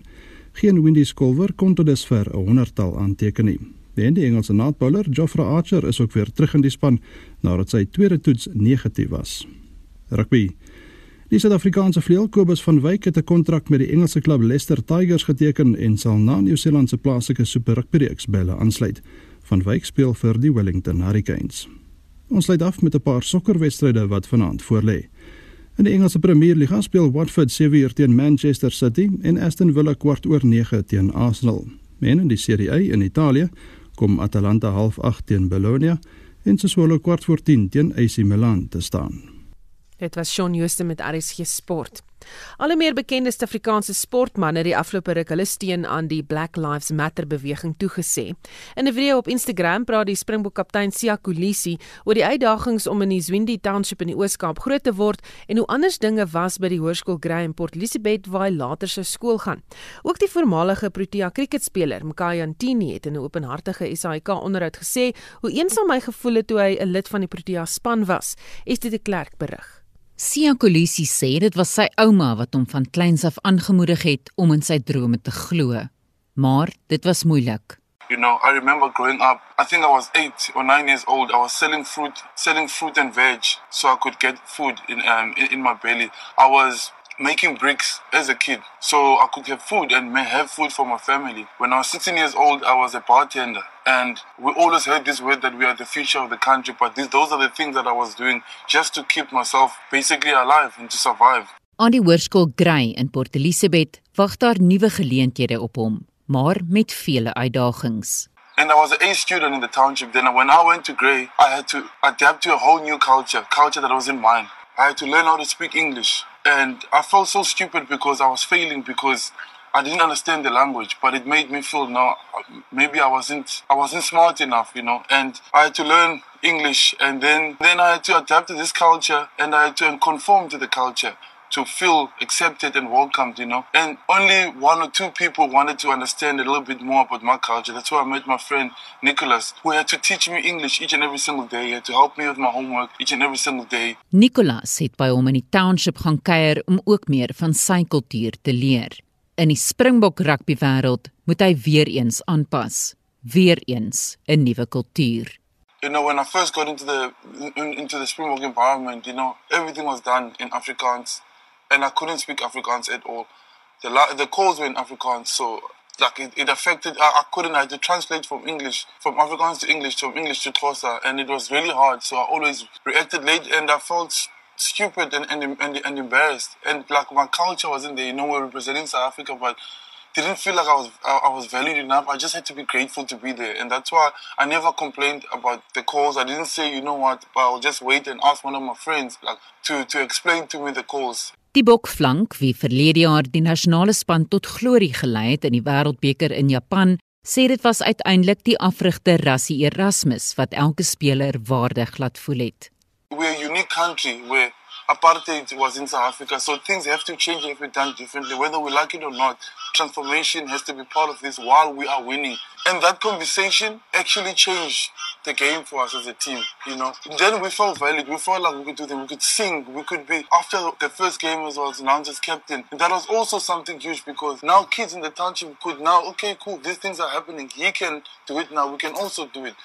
Geen Windies kolwer kon tot dusver 'n honderdtal aanteken nie. En die Engelse naadbouler Geoffrey Archer is ook weer terug in die span nadat sy tweede toets negatief was. Rugby. Die Suid-Afrikaanse vleuel Kobus van Wyk het 'n kontrak met die Engelse klub Leicester Tigers geteken en sal na Nieu-Seeland se plaaslike Super Rugby reeks by hulle aansluit. Van Wyk speel vir die Wellington Hurricanes. Ons sluit af met 'n paar sokkerwedstryde wat vanaand voorlê. In die Engelse Premier Liga speel Watford 7uur teen Manchester City en Aston Villa kwart oor 9 teen Arsenal. Men in die Serie A in Italië kom Atalanta half 8 teen Bologna en Sassuolo kwart voor 10 teen AC Milan te staan. Dit was Shaun Jooste met RSG Sport. Al meer bekende Suid-Afrikaanse sportmense het die afgelope ruk hulle steun aan die Black Lives Matter beweging toegesê. In 'n video op Instagram praat die Springbok kaptein Sia Kolisi oor die uitdagings om in die Zwindi Township in die Oos-Kaap groot te word en hoe anders dinge was by die Hoërskool Grey in Port Elizabeth waar hy later sy skool gaan. Ook die voormalige Protea kriketspeler, Mkaya Ntini, het in 'n openhartige SAK onderhoud gesê hoe eensaam hy gevoel het toe hy 'n lid van die Protea span was. Estie de Klerk berig. Sia Kolisi sê dit was sy ouma wat hom van kleins af aangemoedig het om in sy drome te glo. Maar dit was moeilik. You know, I remember growing up, I think I was 8 or 9 years old. I was selling fruit, selling fruit and veg so I could get food in um in, in my belly. I was making bricks as a kid. So I could have food and may have food for my family. When I was 16 years old, I was a bartender. And we always heard this word that we are the future of the country. But this, those are the things that I was doing just to keep myself basically alive and to survive. Aan die hoërskool Grey in Port Elizabeth wag daar nuwe geleenthede op hom, maar met vele uitdagings. And I was an A student in the township. Then when I went to Grey, I had to adapt to a whole new culture, culture that wasn't mine. I had to learn how to speak English. And I felt so stupid because I was failing because I didn't understand the language, but it made me feel no, maybe I wasn't I wasn't smart enough, you know. And I had to learn English, and then then I had to adapt to this culture, and I had to conform to the culture to feel accepted and welcomed, you know. And only one or two people wanted to understand a little bit more about my culture. That's why I met my friend Nicholas, who had to teach me English each and every single day. He had to help me with my homework each and every single day. Nicholas het by hom in die township gaan kuier om ook meer van sy kultuur te leer. In die Springbok rugby wêreld moet hy weer eens aanpas, weer eens 'n nuwe kultuur. You know, when I first got into the in, into the Springbok environment, you know, everything was done in Afrikaans. And I couldn't speak Afrikaans at all. The la- the calls were in Afrikaans, so like it, it affected. I, I couldn't. I had to translate from English, from Afrikaans to English, from English to Xhosa, and it was really hard. So I always reacted late, and I felt stupid and and, and, and embarrassed. And like my culture wasn't there. You know, we're representing South Africa, but didn't feel like I was I was valued enough. I just had to be grateful to be there, and that's why I never complained about the calls. I didn't say, you know what, but I'll just wait and ask one of my friends like to to explain to me the calls. Die bokflank wie verlede jaar die nasionale span tot glorie gelei het in die Wêreldbeker in Japan, sê dit was uiteindelik die afrigter Rassie Erasmus wat elke speler waardig laat voel het. We're a unique country where apartheid was in South Africa, so things have to change if we're done differently, whether we like it or not. Transformation has to be part of this while we are winning. And that conversation actually changed the game for us as a team, you know. Then we felt valid. We felt like we could do that. We could sing. We could be, after the first game as well as announced as captain. And that was also something huge because now kids in the township could now, okay, cool, these things are happening. He can do it now. We can also do it.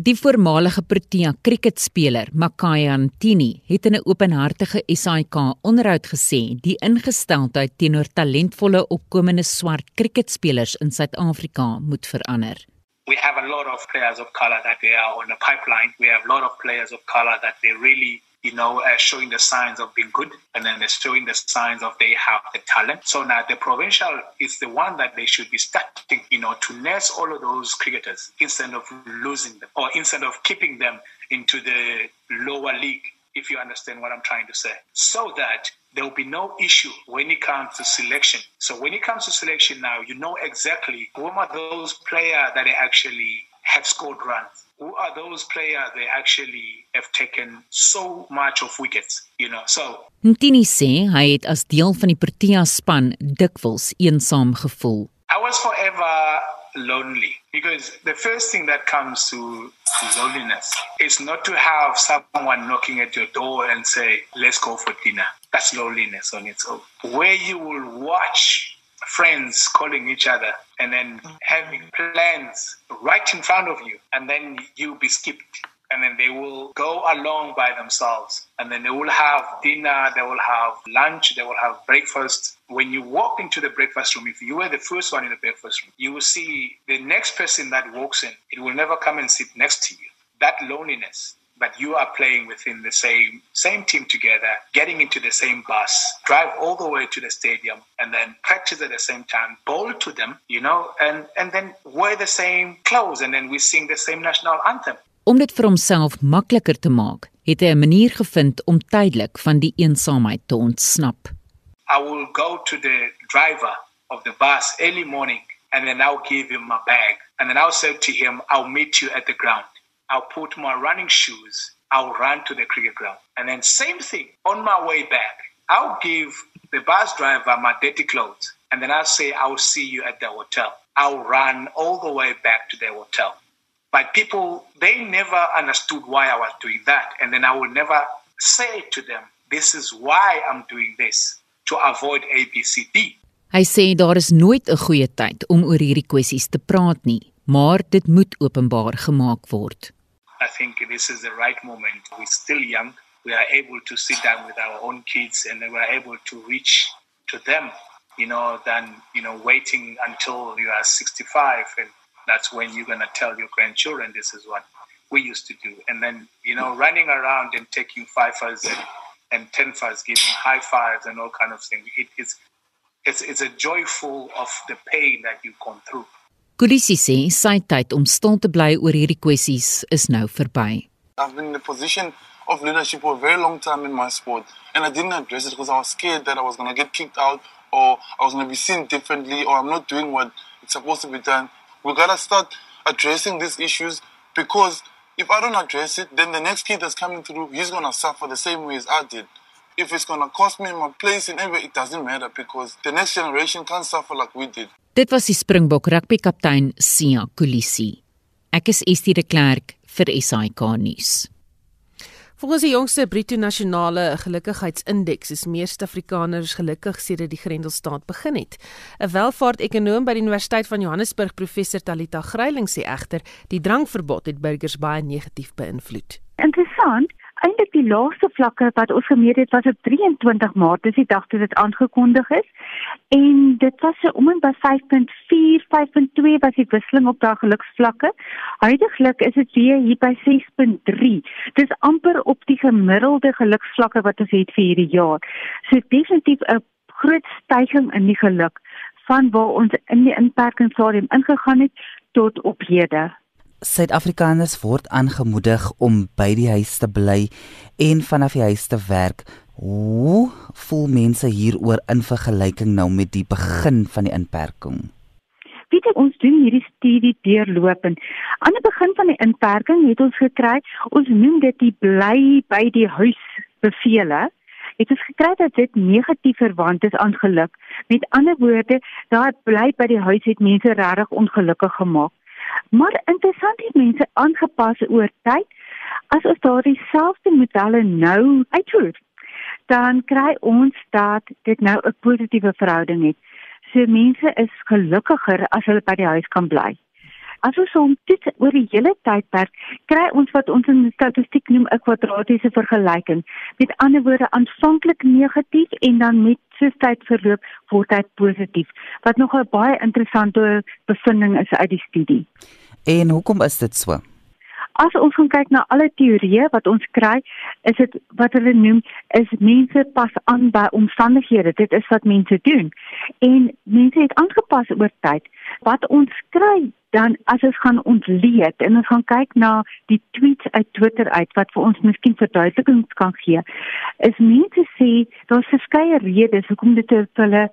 Die voormalige Protea kriketspeler, Makaya Ntini, het in 'n openhartige SAK onderhoud gesê die ingesteldheid teenoor talentvolle opkomende swart kriketspelers in Suid-Afrika moet verander. We have a lot of players of color that they are on the pipeline. We have a lot of players of color that they really you know, uh, showing the signs of being good, and then they're showing the signs of they have the talent. So now the provincial is the one that they should be starting, you know, to nurse all of those cricketers instead of losing them or instead of keeping them into the lower league, if you understand what I'm trying to say. So that there will be no issue when it comes to selection. So when it comes to selection now, you know exactly who are those players that actually have scored runs who are those players they actually have taken so much of wickets you know? So Ntini sê hy het as deel van die Protea span dikwels eensaam gevoel. I was forever lonely because the first thing that comes to loneliness is not to have someone knocking at your door and say let's go for dinner. That's loneliness on its own. Where you will watch friends calling each other and then having mm-hmm. plans right in front of you and then you'll be skipped. And then they will go along by themselves. And then they will have dinner they will have lunch they will have breakfast. When you walk into the breakfast room if you were the first one in the breakfast room you will see the next person that walks in it will never come and sit next to you. That loneliness but you are playing within the same same team together, getting into the same bus, drive all the way to the stadium, and then practice at the same time, bowl to them, you know, and and then wear the same clothes, and then we sing the same national anthem. Om dit vir homself makliker te maak, het hy 'n manier gevind om tydelik van die eensaamheid te ontsnap. I will go to the driver of the bus early morning and then I'll give him my bag and then I'll say to him I'll meet you at the ground. I'll put my running shoes, I'll run to the cricket ground. And then same thing, on my way back, I'll give the bus driver my dirty clothes. And then I'll say, I'll see you at the hotel. I'll run all the way back to the hotel. But people, they never understood why I was doing that. And then I will never say to them, this is why I'm doing this, to avoid ABCD. Hy sê daar is nooit 'n goeie tyd om oor hierdie kwessies te praat nie, maar dit moet openbaar gemaak word. I think this is the right moment. We're still young. We are able to sit down with our own kids and we are able to reach to them, you know, than you know waiting until you are 65 and that's when you're going to tell your grandchildren this is what we used to do. And then, you know, running around and taking fifers and, and giving high fives and all kind of things. It, it's, it's, it's a joyful of the pain that you've gone through. Kulisi sê sy tyd om stil te bly oor hierdie kwessies is nou verby. I've been in a position of leadership for a very long time in my sport and I didn't address it because I was scared that I was going to get kicked out or I was going to be seen differently or I'm not doing what it's supposed to be done. We got to start addressing these issues because if I don't address it, then the next kid that's coming through, he's going to suffer the same way as I did. If it's going to cost me my place in everywhere, it doesn't matter because the next generation can't suffer like we did. Dit was die Springbok rugby kaptein Sia Kolisi. Ek is Estie de Klerk vir SAK nuus. Volgens die jongste Bruto Nasionale Gelukkigheidsindeks is meer Suid-Afrikaners gelukkig sedert die Grendelstaat begin het. 'n Welvaart-ekonoom by die Universiteit van Johannesburg, professor Talita Gryiling sê egter, die drankverbod het burgers baie negatief beïnvloed. Interessant, eintlik die laagste vlakke wat ons gemeet het was op 23 Maart, dis die dag toe dit aangekondig is. En dit was so om en by 5.4, 5.2 was die wisseling op daardie geluksvlakke. Huidiglik is dit weer hier by 6.3. Dis amper op die gemiddelde geluksvlakke wat ons het vir hierdie jaar. So definitief 'n groot stygings in die geluk van waar ons in die inperkingsstadium ingegaan het tot op hede. Suid-Afrikaners word aangemoedig om by die huis te bly en vanaf die huis te werk. Hoe voel mense hieroor in vergelyking nou met die begin van die inperking? Weet jy ons doen hierdie studie deurlopend. Aan die begin van die inperking het ons gekry, ons noem dit die bly by die huis bevele. Dit is gekry dat dit negatief verwant is aan geluk. Met ander woorde, daai bly by die huis het mense regtig ongelukkig gemaak. Maar interessant is mense aangepas oor tyd. As ons daardie selfde modelle nou uitvoer, dan kry ons dat dit nou 'n positiewe verhouding het. So mense is gelukkiger as hulle by die huis kan bly. As ons hom dit oor die hele tydperk kry ons wat ons in statistiek noem 'n kwadratiese vergelyking. Met ander woorde aanvanklik negatief en dan met soos tyd verloop word hy positief. Wat nog 'n baie interessante bevinding is uit die studie. En hoekom is dit so? As ons kyk na alle teorieë wat ons kry, is dit wat hulle noem is mense pas aan by omstandighede. Dit is wat mense doen. En mense het aangepas oor tyd. Wat ons kry dan as ons gaan ontleed en ons gaan kyk na die tweets uit Twitter uit wat vir ons miskien verduidelikings kan gee, is mense sê daar's verskeie redes hoekom dit vir hulle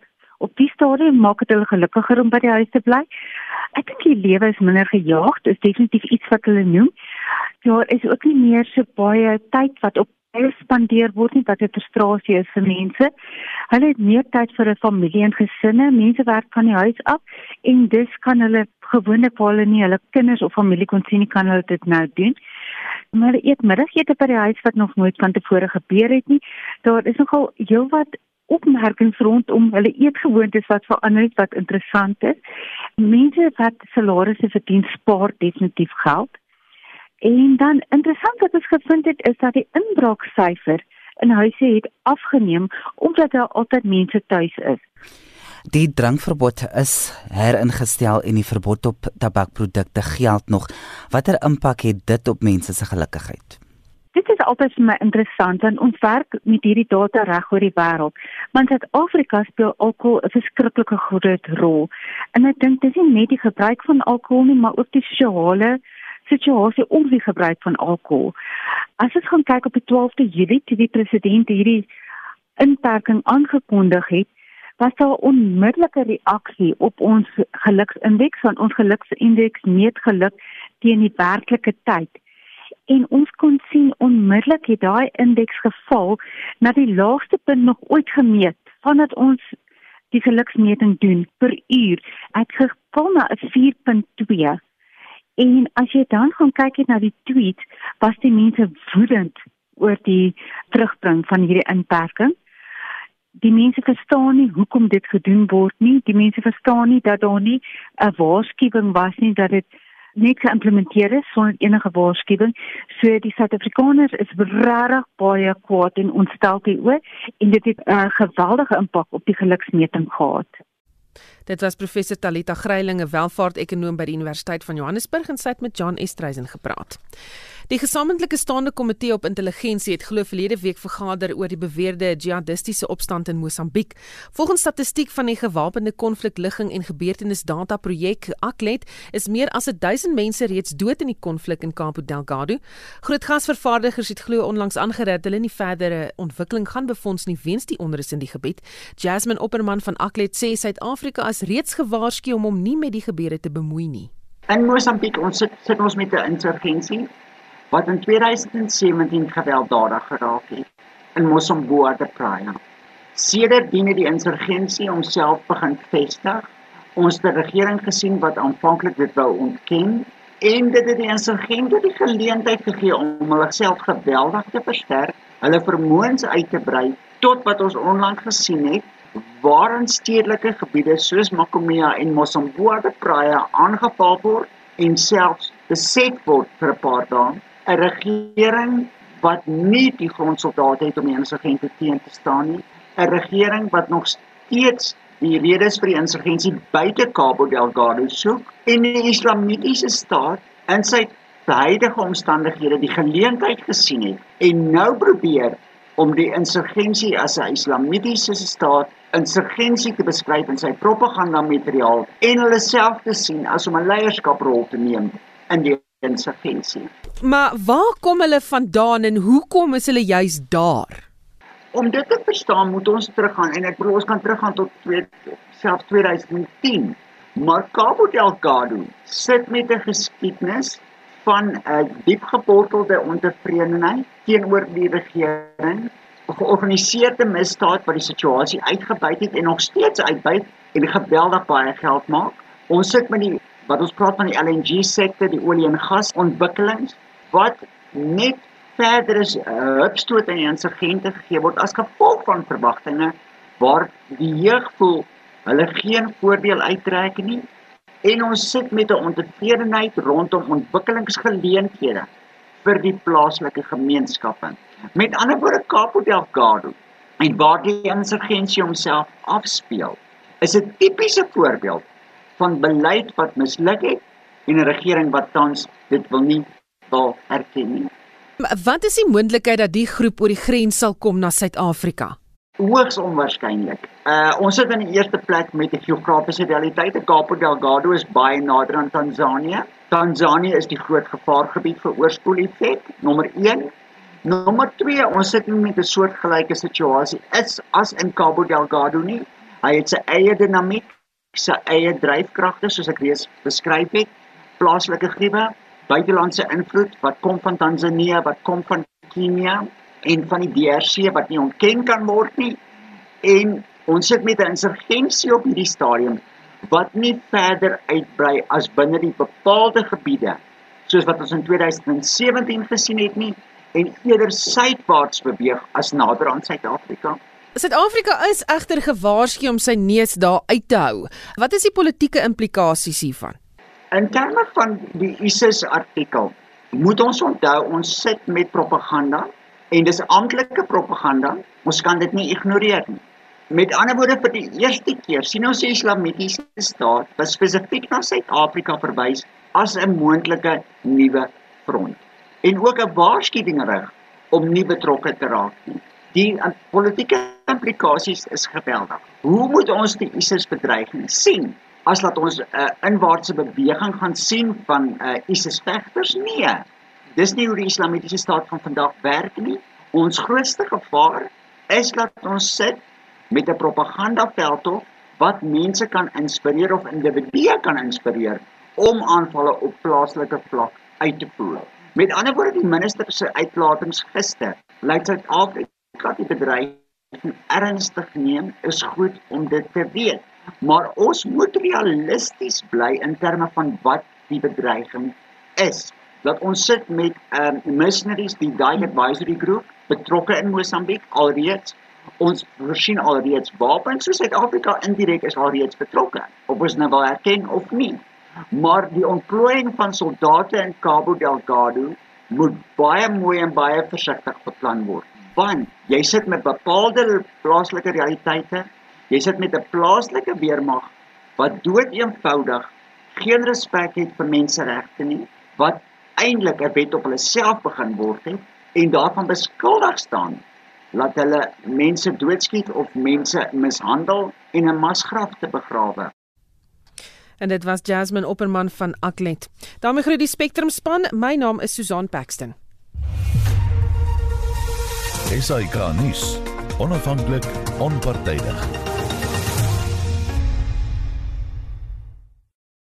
op die stadium maak dit hulle gelukkiger om by die huis te bly. Ek dink die lewe is minder gejaagd, is definitief iets wat hulle noem. Daar is ook nie meer so baie tyd wat op spandeer word nie wat 'n frustrasie is vir mense. Hulle het meer tyd vir 'n familie en gesinne. Mense werk van die huis af en dus kan hulle gewoonlik waar hulle nie hulle kinders of familie kon sien nie, kan hulle dit nou doen. Maar hulle eet middagete by die huis wat nog nooit van tevore gebeur het nie. Daar is nogal heelwat opmerkings rondom hulle eetgewoontes wat verander het wat interessant is. Mense wat salarisse verdien spaar definitief geld. En dan interessant wat ons gevind het is dat die inbraaksyfer in huise het afgeneem omdat daar altyd mense tuis is. Die drankverbod is heringestel en die verbod op tabakprodukte geld nog. Watter impak het dit op mense se gelukigheid? Dit is altyd vir my interessant want ons werk met hierdie data reg oor die wêreld. Want Suid-Afrika speel alkohol 'n verskriklike groot rol. En ek dink dis nie net die gebruik van alkohol nie, maar ook die sosiale situasie om die gebruik van alkohol. As ons gaan kyk op die 12de Julie toe die president hierdie inperking aangekondig het, was daar 'n onmiddellike reaksie op ons geluksindeks, want ons geluksindeks meet geluk teen die werklike tyd. En ons kon sien onmiddellik het daai indeks geval na die laagste punt nog ooit gemeet vandat ons die geluksmeting doen per uur. Het geval na 'n 4.2 en as jy dan gaan kyk na die tweets was die mense woedend oor die terugbring van hierdie inperking die mense verstaan nie hoekom dit gedoen word nie die mense verstaan nie dat daar nie 'n waarskuwing was nie dat dit net geïmplementeer is sonder enige waarskuwing. So die Suid-Afrikaners is regtig baie kwaad en ontstel hieroor en dit het 'n uh, geweldige impak op die geluksmeting gehad. Dit was professor Talita Greilinge, welvaart-ekonoom by die Universiteit van Johannesburg en sy het met John Estreisen gepraat. Die gesamentlike staande komitee op intelligensie het glo verlede week vergader oor die beweerde jihadistiese opstand in Mosambiek. Volgens statistiek van die gewapende konflikligging en gebeurtenisdata projek ACLED is meer as 1000 mense reeds dood in die konflik in Cabo Delgado. Groot gasvervaardigers het glo onlangs aangered hulle nie verdere ontwikkeling gaan befonds nie weens die onrus in die gebied. Jasmine Opperman van ACLED sê Suid-Afrika is reeds gewaarsku om hom nie met die gebeure te bemoei nie. In Mosambiek ons sit, sit ons met 'n insurgensie wat in 2017 gewelddadig geraak het in Mosomboa de Praia. Sedert dien die insurgensie homself begin vestig. Ons het 'n regering gesien wat aanvanklik dit wou ontken en dit het die insurgente die geleentheid gegee om hulle self geweldig te versterk, hulle vermoëns uit te brei tot wat ons onlangs gesien het waarin stedelike gebiede soos Makomia en Mosomboa de Praia aangeval word en selfs beset word vir 'n paar dae 'n regering wat nie die grondsoldate het om die insurgente teen te staan nie, 'n regering wat nog steeds die redes vir die insurgensie buite Cabo Delgado soek en die islamitiese staat in sy huidige omstandighede die geleentheid gesien het en nou probeer om die insurgensie as 'n islamitiese staat insurgensie te beskryf in sy propaganda materiaal en hulle self te sien as om 'n leierskaprol te neem in die insurgensie. Maar waar kom hulle vandaan en hoekom is hulle juis daar? Om dit te verstaan, moet ons teruggaan en ek bedoel ons kan teruggaan tot 2 self 2010. Maar Cabo Delgado sit met 'n geskiedenis van 'n diep gewortelde ontevredenheid teenoor die regering, georganiseerde misdaad wat die situasie uitgebuit het en nog steeds uitbuit en geweldig baie geld maak. Ons sit met die wat ons praat van die LNG sektor, die olie en gas ontwikkelings wat net verder is uh, hupstoot aan die insurgente gegee word as gevolg van verwagtinge waar die jeug voel hulle geen voordeel uittrek nie en ons sit met 'n ontevredenheid rondom ontwikkelingsgeleenthede vir die plaaslike gemeenskappe. Met ander woorde Capo Delgado en waar die insurgensie homself afspeel, is 'n tipiese voorbeeld van beleid wat misluk het en 'n regering wat tans dit wil nie wil erken nie. Wat is die moontlikheid dat die groep oor die grens sal kom na Suid-Afrika? Hoogs onwaarskynlik. Uh ons sit in die eerste plek met die geografiese realiteit. Capo Delgado is baie nader aan Tansanië. Tansanië is die groot gevaargebied vir oorspoeleffek, nommer 1. Nommer 2, ons sit met 'n soortgelyke situasie. Is as in Cabo Delgado nie. Hy het sy eie dinamiek, sy eie dryfkragte soos ek reeds beskryf het, plaaslike griewe, buitelandse invloed wat kom van Tanzanië, wat kom van Kenia en van die DRC wat nie ontken kan word nie. En ons sit met 'n insurgensie op hierdie stadium wat nie verder uitbrei as binne die bepaalde gebiede soos wat ons in 2017 gesien het nie en eerder suidwaarts beweeg as nader aan Suid-Afrika. Suid-Afrika is egter gewaarsku om sy neus daar uit te hou. Wat is die politieke implikasies hiervan? In terme van die ISIS artikel, moet ons onthou ons sit met propaganda en dis amptelike propaganda. Ons kan dit nie ignoreer nie. Met ander woorde vir die eerste keer sien ons die Islamitiese staat wat spesifiek na Suid-Afrika verwys as 'n moontlike nuwe front en ook 'n waarskuwing rig om nie betrokke te raak nie. Die politieke implikasies is geweldig. Hoe moet ons die ISIS bedreiging sien? As laat ons 'n uh, inwaartse beweging gaan sien van uh, ISIS vegters? Nee. Dis nie hoe die Islamitiese staat van vandag werk nie. Ons grootste gevaar is dat ons sit met 'n propagandaveld wat mense kan inspireer of individue kan inspireer om aanvalle op plaaslike vlak uit te voer. Met ander woorde, die minister se uitlatings gister lyk Suid-Afrika kat die bedreiging ernstig neem, is goed om dit te weet. Maar ons moet realisties bly in terme van wat die bedreiging is. Dat ons sit met um missionaries die daai advisory group betrokke in Mosambiek alreeds ons voorsien alreeds wapens so Suid-Afrika indirek is alreeds betrokke of ons nou wil erken of nie Maar die ontplooiing van soldate in Cabo Delgado moet baie mooi en baie versigtig beplan word. Want jy sit met bepaalde plaaslike realiteite, jy sit met 'n plaaslike weermag wat dood eenvoudig geen respek het vir menseregte nie, wat eintlik 'n wet op hulle self begin word het en daarvan beskuldig staan laat hulle mense doodskiet of mense mishandel en 'n masgraf te begrawe. En dit was Jasmine Opperman van Aklet. daarmee groet die Spectrum span. My naam is Susan Paxton. SAK nuus. Onafhanklik, onpartydig.